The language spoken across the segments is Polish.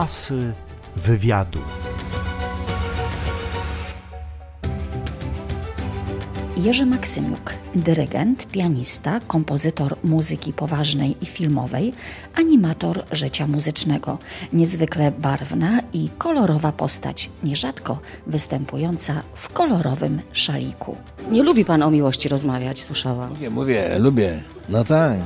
Asy wywiadu. Jerzy Maksymiuk, dyrygent, pianista, kompozytor muzyki poważnej i filmowej, animator życia muzycznego, niezwykle barwna i kolorowa postać, nierzadko występująca w kolorowym szaliku. Nie lubi pan o miłości rozmawiać, słyszałam. Mówię, mówię, lubię. No tak.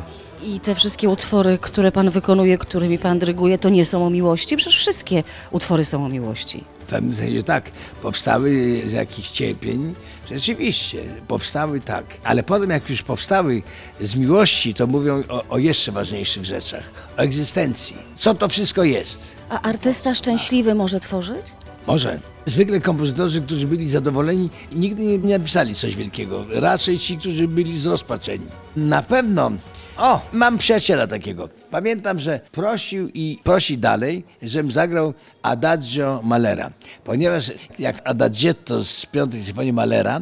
I te wszystkie utwory, które pan wykonuje, którymi pan dyryguje, to nie są o miłości? Przecież wszystkie utwory są o miłości. W pewnym sensie tak. Powstały z jakichś cierpień. Rzeczywiście, powstały tak. Ale potem jak już powstały z miłości, to mówią o, o jeszcze ważniejszych rzeczach. O egzystencji. Co to wszystko jest? A artysta szczęśliwy może tworzyć? Może. Zwykle kompozytorzy, którzy byli zadowoleni, nigdy nie napisali coś wielkiego. Raczej ci, którzy byli zrozpaczeni. Na pewno. O, mam przyjaciela takiego. Pamiętam, że prosił i prosi dalej, żebym zagrał Adagio Malera. Ponieważ jak Adagietto z piątej symfonii Malera,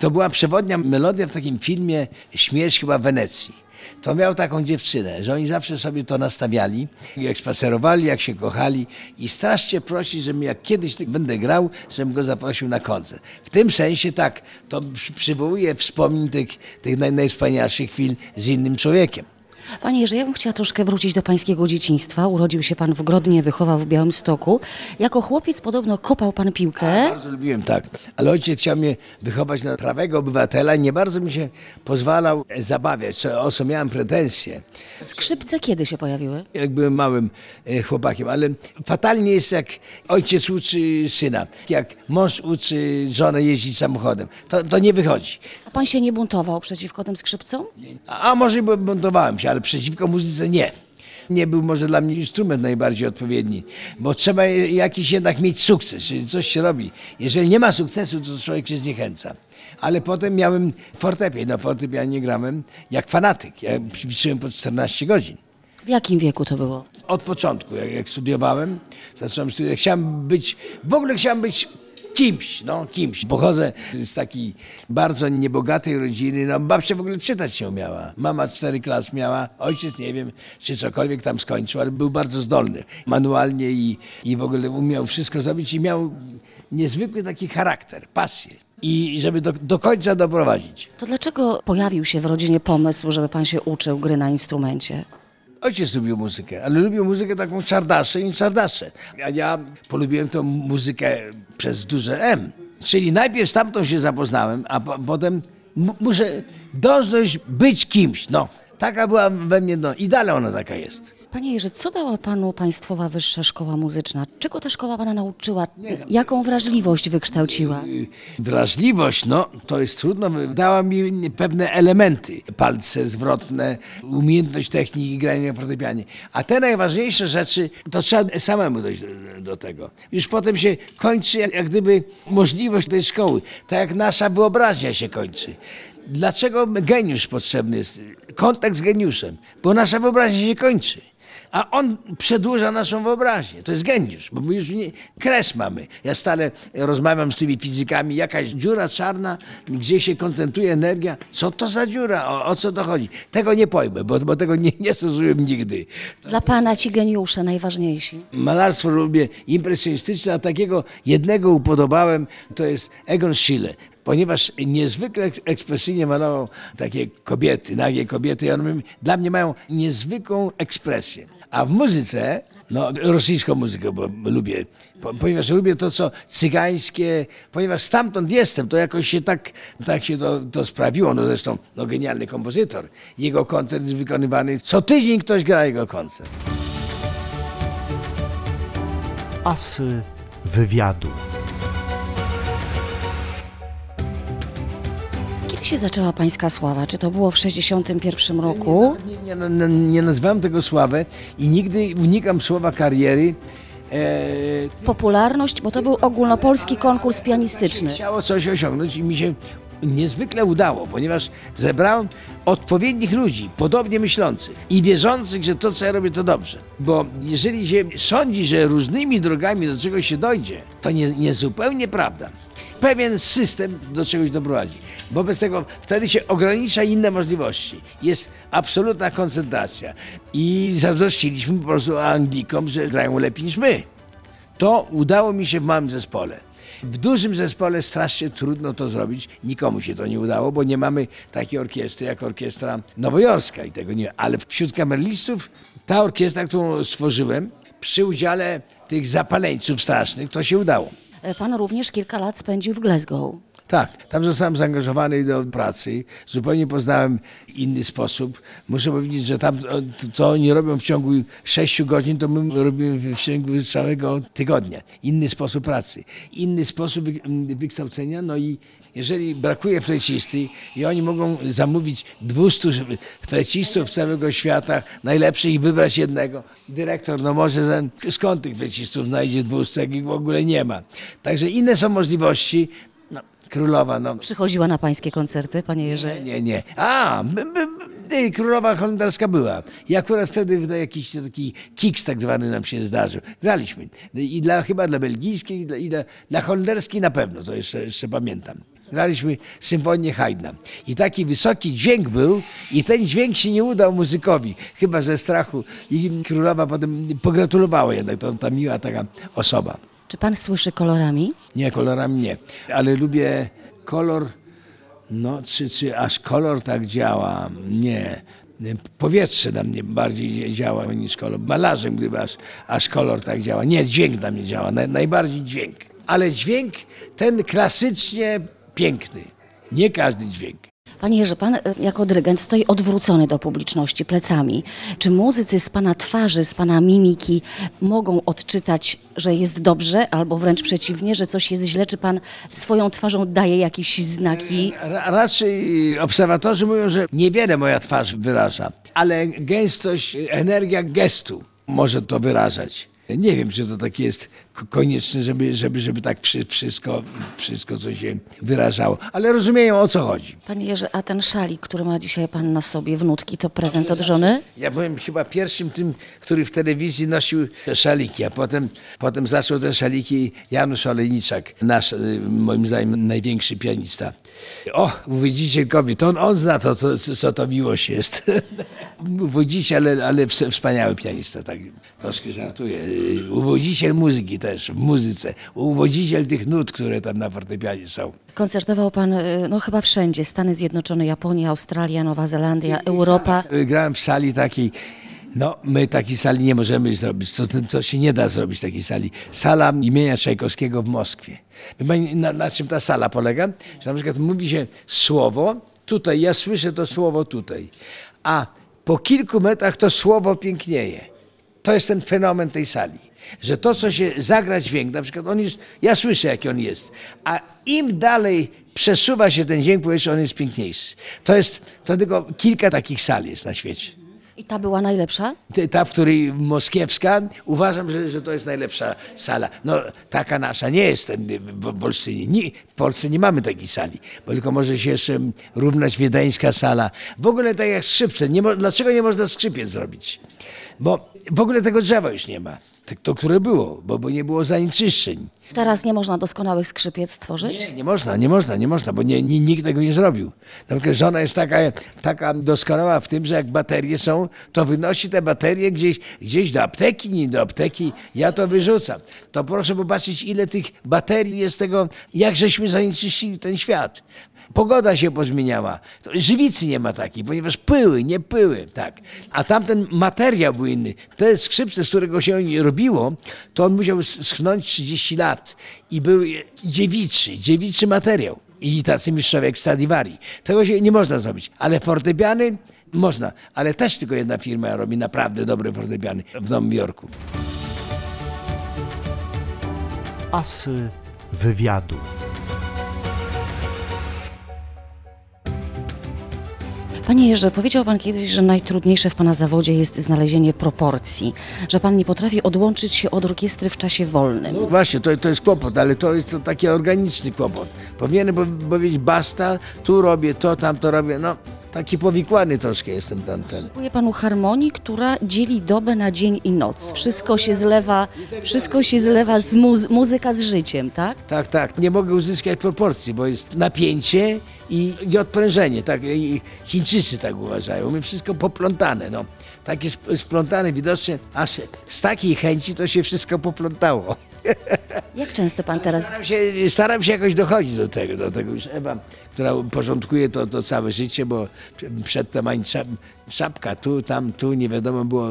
to była przewodnia melodia w takim filmie Śmierć chyba w Wenecji to miał taką dziewczynę, że oni zawsze sobie to nastawiali, jak spacerowali, jak się kochali i strasznie prosi, żebym jak kiedyś tak będę grał, żebym go zaprosił na koncert. W tym sensie tak, to przy- przywołuje wspomnień tych, tych naj, najwspanialszych chwil z innym człowiekiem. Panie Jerzy, ja bym chciała troszkę wrócić do pańskiego dzieciństwa. Urodził się pan w Grodnie, wychował w Białymstoku. Jako chłopiec podobno kopał pan piłkę. Bardzo lubiłem tak, ale ojciec chciał mnie wychować na prawego obywatela i nie bardzo mi się pozwalał zabawiać, co, o co miałem pretensje. Skrzypce kiedy się pojawiły? jak byłem małym e, chłopakiem, ale fatalnie jest jak ojciec uczy syna, jak mąż uczy żonę jeździć samochodem. To, to nie wychodzi. A pan się nie buntował przeciwko tym skrzypcom? A, a może buntowałem się, ale przeciwko muzyce nie. Nie był może dla mnie instrument najbardziej odpowiedni, bo trzeba jakiś jednak mieć sukces, czyli coś się robi. Jeżeli nie ma sukcesu, to człowiek się zniechęca. Ale potem miałem fortepian, na fortepianie grałem jak fanatyk. Ja ćwiczyłem po 14 godzin. W jakim wieku to było? Od początku, jak, jak studiowałem, zacząłem studiować, chciałem być, w ogóle chciałem być kimś, no kimś. Pochodzę z takiej bardzo niebogatej rodziny, no babcia w ogóle czytać nie umiała. Mama cztery klas miała, ojciec nie wiem, czy cokolwiek tam skończył, ale był bardzo zdolny manualnie i, i w ogóle umiał wszystko zrobić i miał niezwykły taki charakter, pasję. I żeby do, do końca doprowadzić. To dlaczego pojawił się w rodzinie pomysł, żeby pan się uczył gry na instrumencie? Ojciec lubił muzykę, ale lubił muzykę taką czardaszę i czardaszę. A ja polubiłem tą muzykę przez duże M. Czyli najpierw z tamtą się zapoznałem, a po, potem mu- muszę dążyć być kimś. No, taka była we mnie, no i dalej ona taka jest. Panie Jerzy, co dała panu Państwowa Wyższa Szkoła Muzyczna? Czego ta szkoła pana nauczyła? Jaką wrażliwość wykształciła? Wrażliwość, no to jest trudno, dała mi pewne elementy, palce zwrotne, umiejętność techniki grania na fortepianie. A te najważniejsze rzeczy, to trzeba samemu dojść do, tego. Już potem się kończy jak, jak gdyby możliwość tej szkoły, tak jak nasza wyobraźnia się kończy. Dlaczego geniusz potrzebny jest? Kontakt z geniuszem, bo nasza wyobraźnia się kończy. A on przedłuża naszą wyobraźnię. To jest geniusz, bo my już nie, kres mamy. Ja stale rozmawiam z tymi fizykami, jakaś dziura czarna, gdzie się koncentruje energia. Co to za dziura? O, o co to chodzi? Tego nie pojmę, bo, bo tego nie, nie stosuję nigdy. Dla pana ci geniusze najważniejsi. Malarstwo lubię impresjonistyczne, a takiego jednego upodobałem, to jest Egon Schiele. Ponieważ niezwykle eks- ekspresyjnie malował takie kobiety, nagie kobiety, one dla mnie mają niezwykłą ekspresję. A w muzyce, no rosyjską muzykę bo lubię, po, ponieważ lubię to, co cygańskie, ponieważ stamtąd jestem, to jakoś się tak, tak się to, to sprawiło. No zresztą, no genialny kompozytor. Jego koncert jest wykonywany, co tydzień ktoś gra jego koncert. Asy wywiadu. Się zaczęła pańska sława? Czy to było w 61 roku? Nie, nie, nie, nie nazywałem tego sławę i nigdy unikam słowa kariery. E, Popularność, bo to był ogólnopolski konkurs pianistyczny. Chciało coś osiągnąć i mi się niezwykle udało, ponieważ zebrałem odpowiednich ludzi, podobnie myślących i wierzących, że to, co ja robię, to dobrze. Bo jeżeli się sądzi, że różnymi drogami do czegoś się dojdzie, to nie, nie zupełnie prawda. Pewien system do czegoś doprowadzi. Wobec tego wtedy się ogranicza inne możliwości. Jest absolutna koncentracja. I zazdrościliśmy po prostu Anglikom, że grają lepiej niż my. To udało mi się w małym zespole. W dużym zespole strasznie trudno to zrobić. Nikomu się to nie udało, bo nie mamy takiej orkiestry jak orkiestra nowojorska i tego nie. Ale wśród kamerlistów ta orkiestra, którą stworzyłem, przy udziale tych zapaleńców strasznych, to się udało. E, Pan również kilka lat spędził w Glasgow. Tak, tam zostałem zaangażowany do pracy. Zupełnie poznałem inny sposób. Muszę powiedzieć, że tam, co oni robią w ciągu 6 godzin, to my robimy w ciągu całego tygodnia. Inny sposób pracy, inny sposób wykształcenia. No i jeżeli brakuje flecisty i oni mogą zamówić 200 flecistów z całego świata, najlepszych i wybrać jednego, dyrektor no może skąd tych flecistów znajdzie 200, jak ich w ogóle nie ma. Także inne są możliwości. No, królowa, no. Przychodziła na pańskie koncerty, panie Jerzy? Nie, nie. A, m- m- m- nie, królowa holenderska była. I akurat wtedy jakiś taki kiks tak zwany nam się zdarzył. Graliśmy. I dla, chyba dla belgijskiej, i dla, i dla, dla holenderskiej na pewno, to jeszcze, jeszcze pamiętam. Graliśmy symfonię Haydna. I taki wysoki dźwięk był i ten dźwięk się nie udał muzykowi, chyba ze strachu. I królowa potem pogratulowała jednak, to ta miła taka osoba. Czy pan słyszy kolorami? Nie, kolorami nie, ale lubię kolor, no czy, czy aż kolor tak działa, nie. Powietrze na mnie bardziej działa niż kolor. Malarzem, gdyby aż, aż kolor tak działa. Nie, dźwięk na mnie działa, naj, najbardziej dźwięk. Ale dźwięk ten klasycznie piękny. Nie każdy dźwięk. Panie Jerzy, pan e, jako dyrygent stoi odwrócony do publiczności, plecami. Czy muzycy z pana twarzy, z pana mimiki mogą odczytać, że jest dobrze, albo wręcz przeciwnie, że coś jest źle? Czy pan swoją twarzą daje jakieś znaki? Ra, raczej obserwatorzy mówią, że niewiele moja twarz wyraża, ale gęstość, energia gestu może to wyrażać. Nie wiem, czy to tak jest konieczne, żeby, żeby, żeby tak wszy- wszystko, wszystko, co się wyrażało, ale rozumieją o co chodzi. Panie Jerzy, a ten szalik, który ma dzisiaj pan na sobie, wnutki, to prezent od żony? Ja byłem chyba pierwszym tym, który w telewizji nosił szaliki, a potem, potem zaczął te szaliki Janusz Olejniczak, nasz, y, moim zdaniem, największy pianista. O, Wójdzicielkowi, to on, on zna to, co, co to miłość jest. Wójdziciel, ale, ale ws- wspaniały pianista, tak troszkę żartuję. Y, Uwodziciel muzyki też, w muzyce. Uwodziciel tych nut, które tam na fortepianie są. Koncertował pan e, no, chyba wszędzie. Stany Zjednoczone, Japonia, Australia, Nowa Zelandia, Europa. Y, Grałem w sali takiej, no my takiej sali nie możemy zrobić, to, to się nie da zrobić takiej sali. Sala imienia Czajkowskiego w Moskwie. Na, na czym ta sala polega? Że na przykład mówi się słowo, tutaj, ja słyszę to słowo tutaj, a po kilku metrach to słowo pięknieje. To jest ten fenomen tej sali, że to, co się zagra dźwięk, na przykład on jest, ja słyszę, jaki on jest, a im dalej przesuwa się ten dźwięk, powietrza, on jest piękniejszy. To jest, to tylko kilka takich sali jest na świecie. I ta była najlepsza? Ta, w której moskiewska, uważam, że, że to jest najlepsza sala. No, taka nasza nie jest w, Olsztynie. Nie, w Polsce nie mamy takiej sali, bo tylko może się jeszcze równać wiedeńska sala. W ogóle tak jak skrzypce. Nie dlaczego nie można skrzypiec zrobić? Bo w ogóle tego drzewa już nie ma. Tak, To, które było, bo, bo nie było zanieczyszczeń. Teraz nie można doskonałych skrzypiec stworzyć? Nie, nie można, nie można, nie można, bo nie, nie, nikt tego nie zrobił. Na przykład żona jest taka, taka doskonała w tym, że jak baterie są, to wynosi te baterie gdzieś, gdzieś do apteki, nie do apteki, ja to wyrzucam. To proszę popatrzeć, ile tych baterii jest tego, jak żeśmy zanieczyścili ten świat. Pogoda się pozmieniała. Żywicy nie ma takiej, ponieważ pyły, nie pyły, tak. A tamten materiał był inny. Te skrzypce, z którego się robiło, to on musiał schnąć 30 lat i był dziewiczy, dziewiczy materiał. I tacy mistrzowie jak Stradivari. Tego się nie można zrobić. Ale fortepiany można. Ale też tylko jedna firma robi naprawdę dobre fortepiany w Nowym Jorku. Asy wywiadu. Panie Jerzy, powiedział pan kiedyś, że najtrudniejsze w pana zawodzie jest znalezienie proporcji, że pan nie potrafi odłączyć się od orkiestry w czasie wolnym. No właśnie, to, to jest kłopot, ale to jest to taki organiczny kłopot. Powinienem po- powiedzieć basta, tu robię to, tam to robię. No, taki powikłany troszkę jestem tamten. Brakuje panu harmonii, która dzieli dobę na dzień i noc. Wszystko się zlewa, wszystko się zlewa z muzy- muzyka z życiem, tak? Tak, tak. Nie mogę uzyskać proporcji, bo jest napięcie i, i odprężenie. Tak, i Chińczycy tak uważają. My wszystko poplątane. No. Takie sp- splątane widocznie, aż z takiej chęci to się wszystko poplątało. Jak często pan teraz... Staram się, staram się jakoś dochodzić do tego, do tego już Ewa, która porządkuje to, to całe życie, bo przedtem ani czap, czapka tu, tam, tu, nie wiadomo było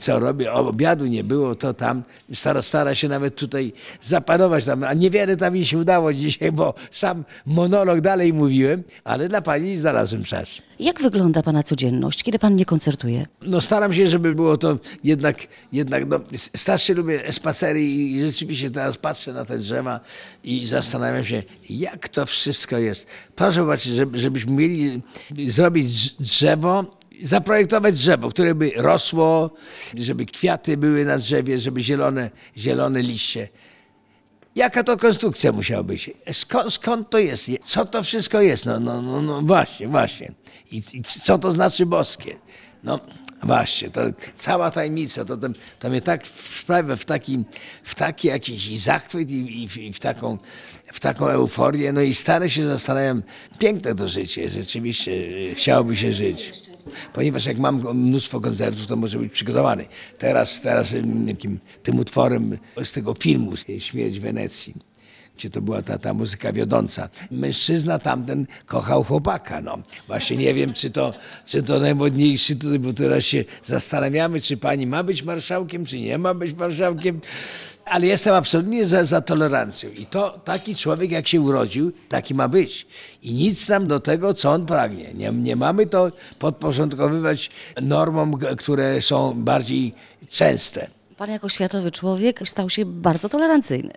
co robię, obiadu nie było, to tam. Stara, stara się nawet tutaj zapanować tam, a niewiele tam mi się udało dzisiaj, bo sam monolog dalej mówiłem, ale dla pani znalazłem czas. Jak wygląda pana codzienność, kiedy pan nie koncertuje? No staram się, żeby było to jednak, jednak no, starszy lubię spacery i rzeczywiście teraz patrzę na te drzewa i zastanawiam się, jak to wszystko jest. Proszę żeby, żebyśmy mieli zrobić drz- drzewo, zaprojektować drzewo, które by rosło, żeby kwiaty były na drzewie, żeby zielone, zielone liście. Jaka to konstrukcja musiała być? Skąd, skąd to jest? Co to wszystko jest? No, no, no, no właśnie, właśnie. I, I co to znaczy boskie? No właśnie, to cała tajemnica, to, to, to mnie tak wprawia w taki, w taki jakiś zachwyt i, i, w- i w, taką, w taką euforię. No i stale się zastanawiam, piękne to życie, rzeczywiście y, chciałoby się żyć. Ponieważ jak mam mnóstwo koncertów, to może być przygotowany. Teraz, teraz ym, jakim, tym utworem z tego filmu Śmierć Wenecji gdzie to była ta, ta muzyka wiodąca. Mężczyzna tamten kochał chłopaka. No. Właśnie nie wiem, czy to, czy to najmodniejszy, tutaj, bo teraz się zastanawiamy, czy pani ma być marszałkiem, czy nie ma być marszałkiem. Ale jestem absolutnie za, za tolerancją. I to taki człowiek, jak się urodził, taki ma być. I nic nam do tego, co on pragnie. Nie, nie mamy to podporządkowywać normom, które są bardziej częste. Pan jako światowy człowiek stał się bardzo tolerancyjny.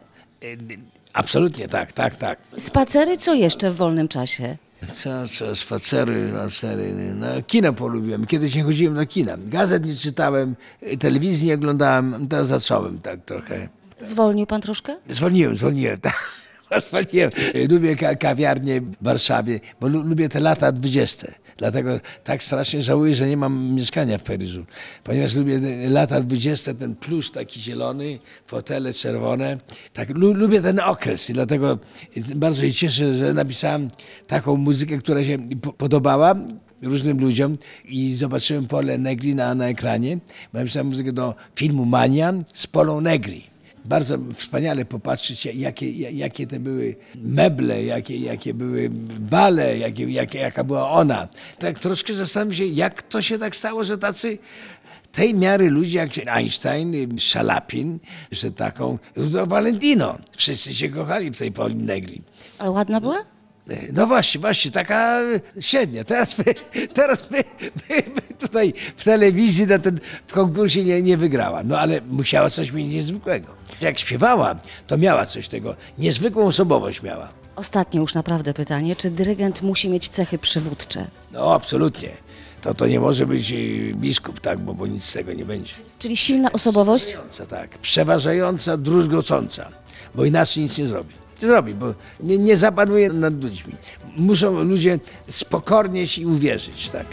Absolutnie tak, tak, tak. Spacery co jeszcze w wolnym czasie? Co, co, spacery, spacery, no kino polubiłem. Kiedyś nie chodziłem do kina. Gazet nie czytałem, telewizji nie oglądałem, teraz zacząłem tak trochę. Zwolnił pan troszkę? Zwolniłem, zwolniłem. tak. Zwolniłem. Lubię ka- kawiarnię w Warszawie, bo lu- lubię te lata 20. Dlatego tak strasznie żałuję, że nie mam mieszkania w Paryżu. Ponieważ lubię te lata 20, ten plusz taki zielony, fotele czerwone. Tak, lu- lubię ten okres i dlatego bardzo się cieszę, że napisałem taką muzykę, która się po- podobała różnym ludziom i zobaczyłem Pole Negri na, na ekranie. Napisałem muzykę do filmu Manian z Polą Negri. Bardzo wspaniale popatrzeć, jakie, jakie te były meble, jakie, jakie były bale, jakie, jaka była ona. Tak troszkę zastanawiam się, jak to się tak stało, że tacy tej miary ludzie jak Einstein, Szalapin, że taką, no Valentino. Wszyscy się kochali w tej Poli Negri. Ale ładna była? No właśnie, właśnie, taka średnia. Teraz my, teraz my, my, my tutaj w telewizji na ten, w konkursie nie, nie wygrała. No ale musiała coś mieć niezwykłego. Jak śpiewała, to miała coś tego. Niezwykłą osobowość miała. Ostatnie już naprawdę pytanie. Czy dyrygent musi mieć cechy przywódcze? No absolutnie. To, to nie może być y, biskup, tak, bo, bo nic z tego nie będzie. Czyli silna osobowość? Co tak, przeważająca, druzgocąca, bo inaczej nic nie zrobi. Zrobi, bo nie, nie zapanuje nad ludźmi. Muszą ludzie spokornieć i uwierzyć, tak.